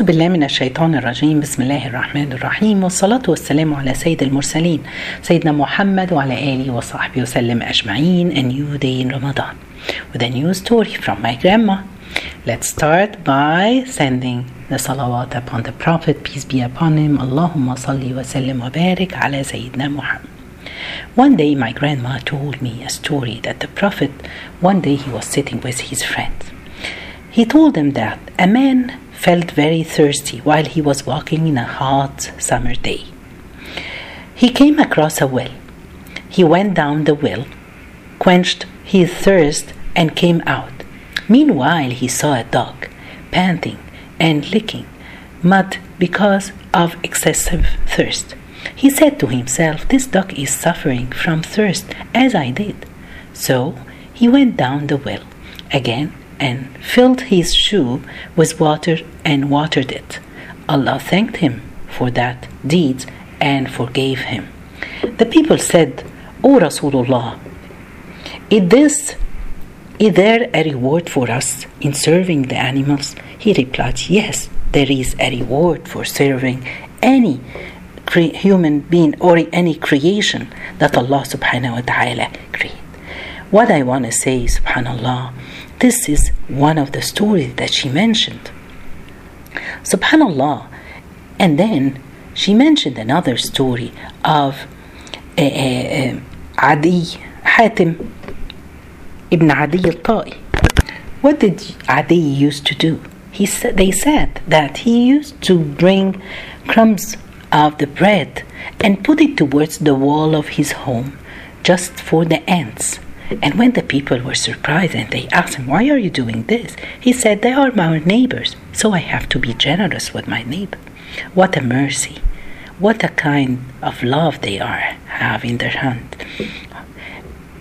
أعوذ بالله من الشيطان الرجيم بسم الله الرحمن الرحيم والصلاة والسلام على سيد المرسلين سيدنا محمد وعلى آله وصحبه وسلم أجمعين A new day in Ramadan with a new story from my grandma Let's start by sending the salawat upon the Prophet peace be upon him Allahumma salli wa sallim wa barik ala Sayyidina Muhammad One day my grandma told me a story that the Prophet one day he was sitting with his friends he told them that a man felt very thirsty while he was walking in a hot summer day. He came across a well. He went down the well, quenched his thirst, and came out. Meanwhile, he saw a dog panting and licking mud because of excessive thirst. He said to himself, This dog is suffering from thirst as I did. So he went down the well again and filled his shoe with water and watered it. Allah thanked him for that deed and forgave him. The people said, O Rasulullah, is this is there a reward for us in serving the animals? He replied, Yes, there is a reward for serving any cre- human being or any creation that Allah subhanahu wa ta'ala created. What I want to say, subhanallah, this is one of the stories that she mentioned. Subhanallah. And then she mentioned another story of uh, uh, Adi Hatim ibn Adi al-Ta'i. What did Adi used to do? He said, they said that he used to bring crumbs of the bread and put it towards the wall of his home just for the ants. And when the people were surprised and they asked him, Why are you doing this? He said, They are my neighbors, so I have to be generous with my neighbor. What a mercy. What a kind of love they are have in their hand.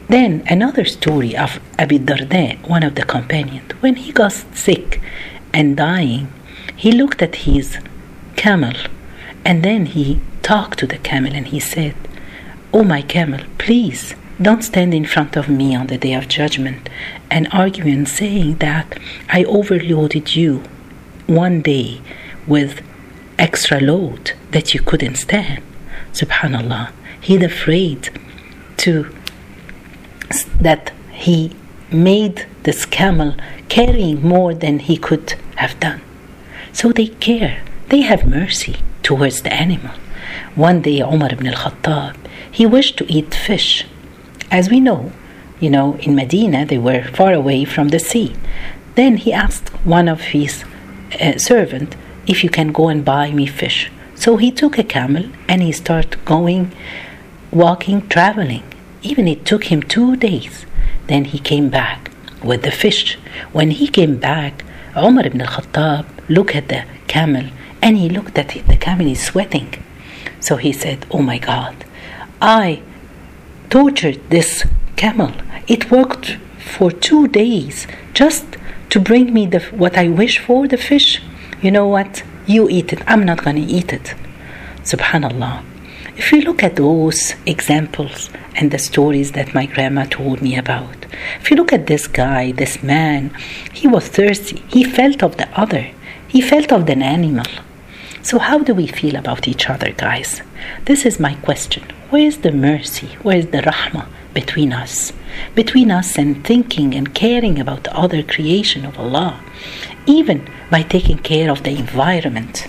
Then another story of Abi Darda, one of the companions. When he got sick and dying, he looked at his camel and then he talked to the camel and he said, Oh my camel, please don't stand in front of me on the day of judgment and argue and saying that I overloaded you one day with extra load that you couldn't stand. Subhanallah. He's afraid to that he made this camel carrying more than he could have done. So they care. They have mercy towards the animal. One day Umar ibn al-Khattab, he wished to eat fish as we know, you know, in Medina they were far away from the sea. Then he asked one of his uh, servant if you can go and buy me fish. So he took a camel and he started going, walking, traveling. Even it took him two days. Then he came back with the fish. When he came back, Umar ibn al-Khattab looked at the camel and he looked at it. The camel is sweating. So he said, Oh my God, I tortured this camel. It worked for two days just to bring me the, what I wish for, the fish. You know what? You eat it. I'm not going to eat it. Subhanallah. If we look at those examples and the stories that my grandma told me about, if you look at this guy, this man, he was thirsty. He felt of the other. He felt of the animal. So, how do we feel about each other, guys? This is my question. Where is the mercy? Where is the rahmah between us? Between us and thinking and caring about the other creation of Allah, even by taking care of the environment.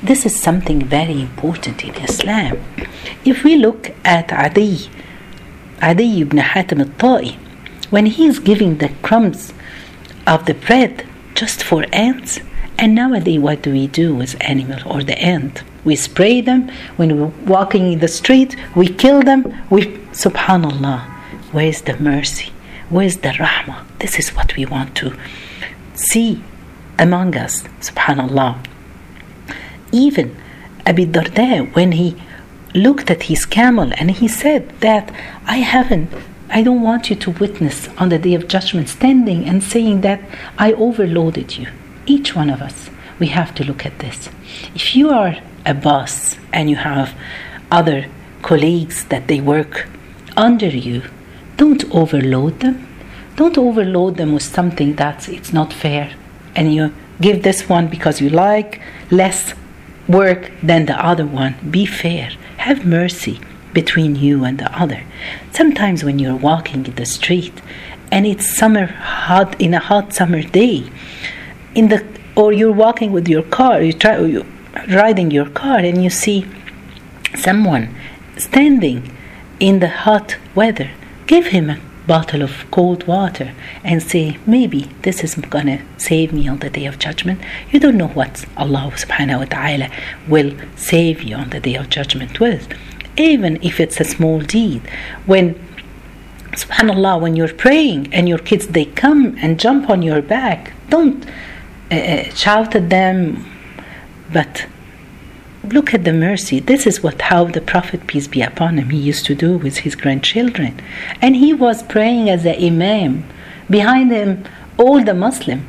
This is something very important in Islam. If we look at Adi, Adi ibn Hatim al-Ta'i, when he is giving the crumbs of the bread just for ants, and nowadays, what do we do with animal or the ant? We spray them when we're walking in the street. We kill them. We, Subhanallah, where's the mercy? Where's the rahmah? This is what we want to see among us. Subhanallah. Even Abi Darda, when he looked at his camel and he said that I haven't I don't want you to witness on the day of judgment standing and saying that I overloaded you each one of us, we have to look at this. If you are boss and you have other colleagues that they work under you, don't overload them. Don't overload them with something that's it's not fair and you give this one because you like less work than the other one. Be fair. Have mercy between you and the other. Sometimes when you're walking in the street and it's summer hot in a hot summer day, in the or you're walking with your car, you try you riding your car and you see someone standing in the hot weather, give him a bottle of cold water and say, maybe this is gonna save me on the day of judgment. You don't know what Allah subhanahu wa ta'ala will save you on the day of judgment with. Even if it's a small deed. When subhanallah, when you're praying and your kids they come and jump on your back, don't uh, uh shout at them, but look at the mercy. This is what how the Prophet peace be upon him he used to do with his grandchildren, and he was praying as an imam behind him all the Muslim.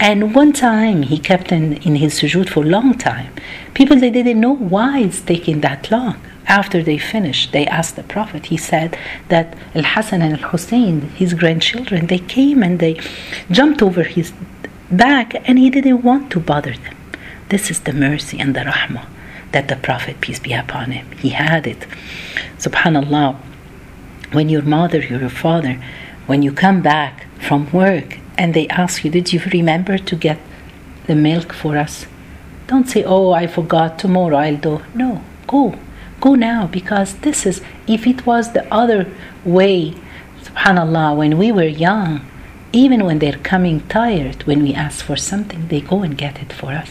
And one time he kept in, in his sujood for a long time. People they didn't know why it's taking that long. After they finished, they asked the Prophet. He said that Al Hassan and Al Hussein, his grandchildren, they came and they jumped over his back, and he didn't want to bother them. This is the mercy and the rahmah that the Prophet, peace be upon him, he had it. Subhanallah, when your mother, your father, when you come back from work and they ask you, Did you remember to get the milk for us? Don't say, Oh, I forgot, tomorrow I'll do. No, go. Go now because this is, if it was the other way, subhanallah, when we were young, even when they're coming tired, when we ask for something, they go and get it for us.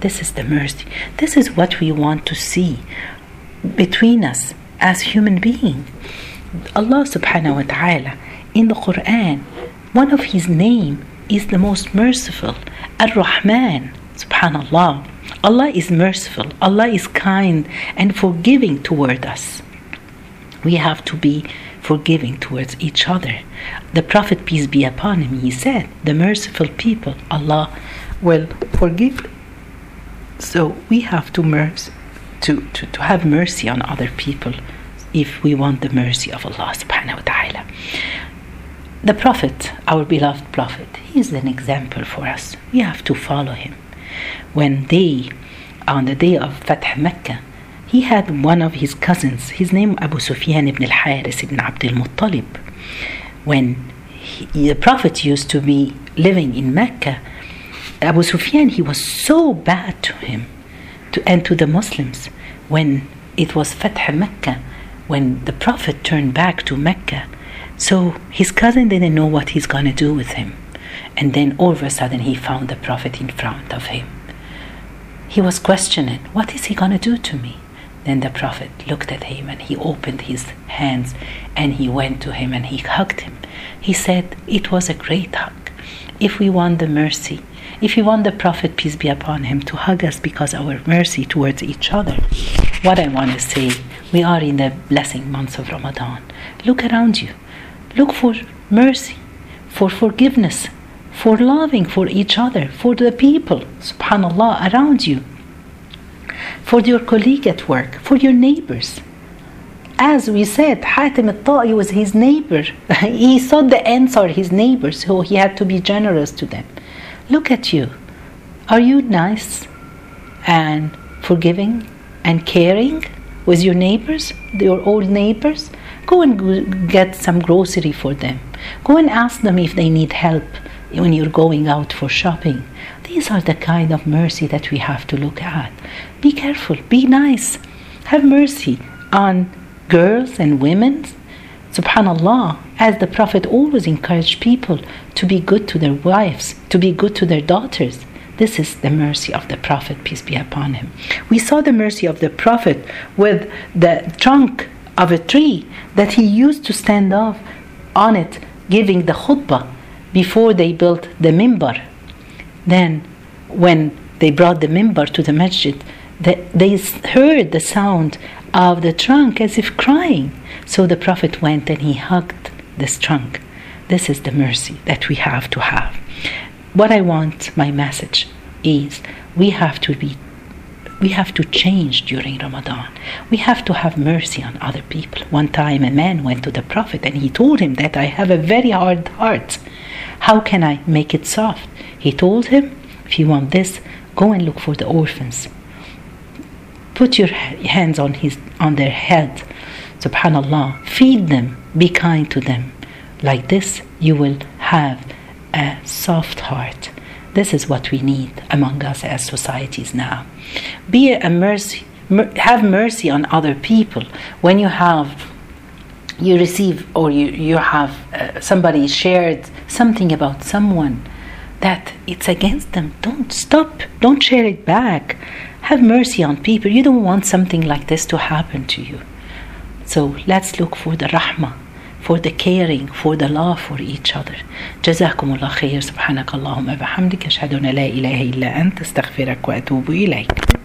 This is the mercy. This is what we want to see between us as human beings. Allah subhanahu wa ta'ala in the Quran, one of his name is the most merciful. Ar-Rahman, subhanallah. Allah is merciful. Allah is kind and forgiving toward us. We have to be forgiving towards each other. The Prophet, peace be upon him, he said, The merciful people, Allah will forgive so we have to, mercy, to, to, to have mercy on other people if we want the mercy of Allah subhanahu wa ta'ala. The Prophet, our beloved Prophet, he is an example for us. We have to follow him. When they, on the day of Fath Mecca, he had one of his cousins, his name Abu Sufyan ibn al-Haris ibn Abdul Muttalib. When he, the Prophet used to be living in Mecca, Abu Sufyan, he was so bad to him to, and to the Muslims when it was Fath Mecca, when the Prophet turned back to Mecca. So his cousin didn't know what he's going to do with him. And then all of a sudden he found the Prophet in front of him. He was questioning, What is he going to do to me? Then the Prophet looked at him and he opened his hands and he went to him and he hugged him. He said, It was a great hug. If we want the mercy, if we want the Prophet, peace be upon him, to hug us because our mercy towards each other, what I want to say, we are in the blessing months of Ramadan. Look around you. Look for mercy, for forgiveness, for loving for each other, for the people, subhanAllah, around you, for your colleague at work, for your neighbors. As we said, Hatim al-Ta'i was his neighbor. he saw the answer his neighbors, so he had to be generous to them. Look at you. Are you nice and forgiving and caring with your neighbors, your old neighbors? Go and get some grocery for them. Go and ask them if they need help when you're going out for shopping. These are the kind of mercy that we have to look at. Be careful, be nice, have mercy on girls and women Subhanallah, as the Prophet always encouraged people to be good to their wives, to be good to their daughters. This is the mercy of the Prophet, peace be upon him. We saw the mercy of the Prophet with the trunk of a tree that he used to stand off on it, giving the khutbah before they built the mimbar. Then, when they brought the mimbar to the masjid, they heard the sound of the trunk as if crying. So the Prophet went and he hugged this trunk. This is the mercy that we have to have. What I want, my message is we have to be we have to change during Ramadan. We have to have mercy on other people. One time a man went to the Prophet and he told him that I have a very hard heart. How can I make it soft? He told him, if you want this, go and look for the orphans. Put your hands on his on their head. Subhanallah. Feed them. Be kind to them. Like this, you will have a soft heart. This is what we need among us as societies now. Be a mercy, mer- have mercy on other people. When you have, you receive or you, you have uh, somebody shared something about someone that it's against them, don't stop. Don't share it back. Have mercy on people. You don't want something like this to happen to you. So let's look for the rahmah for the caring, for the love for each other. جزاكم الله خير سبحانك اللهم وبحمدك أشهد أن لا إله إلا أنت أستغفرك وأتوب إليك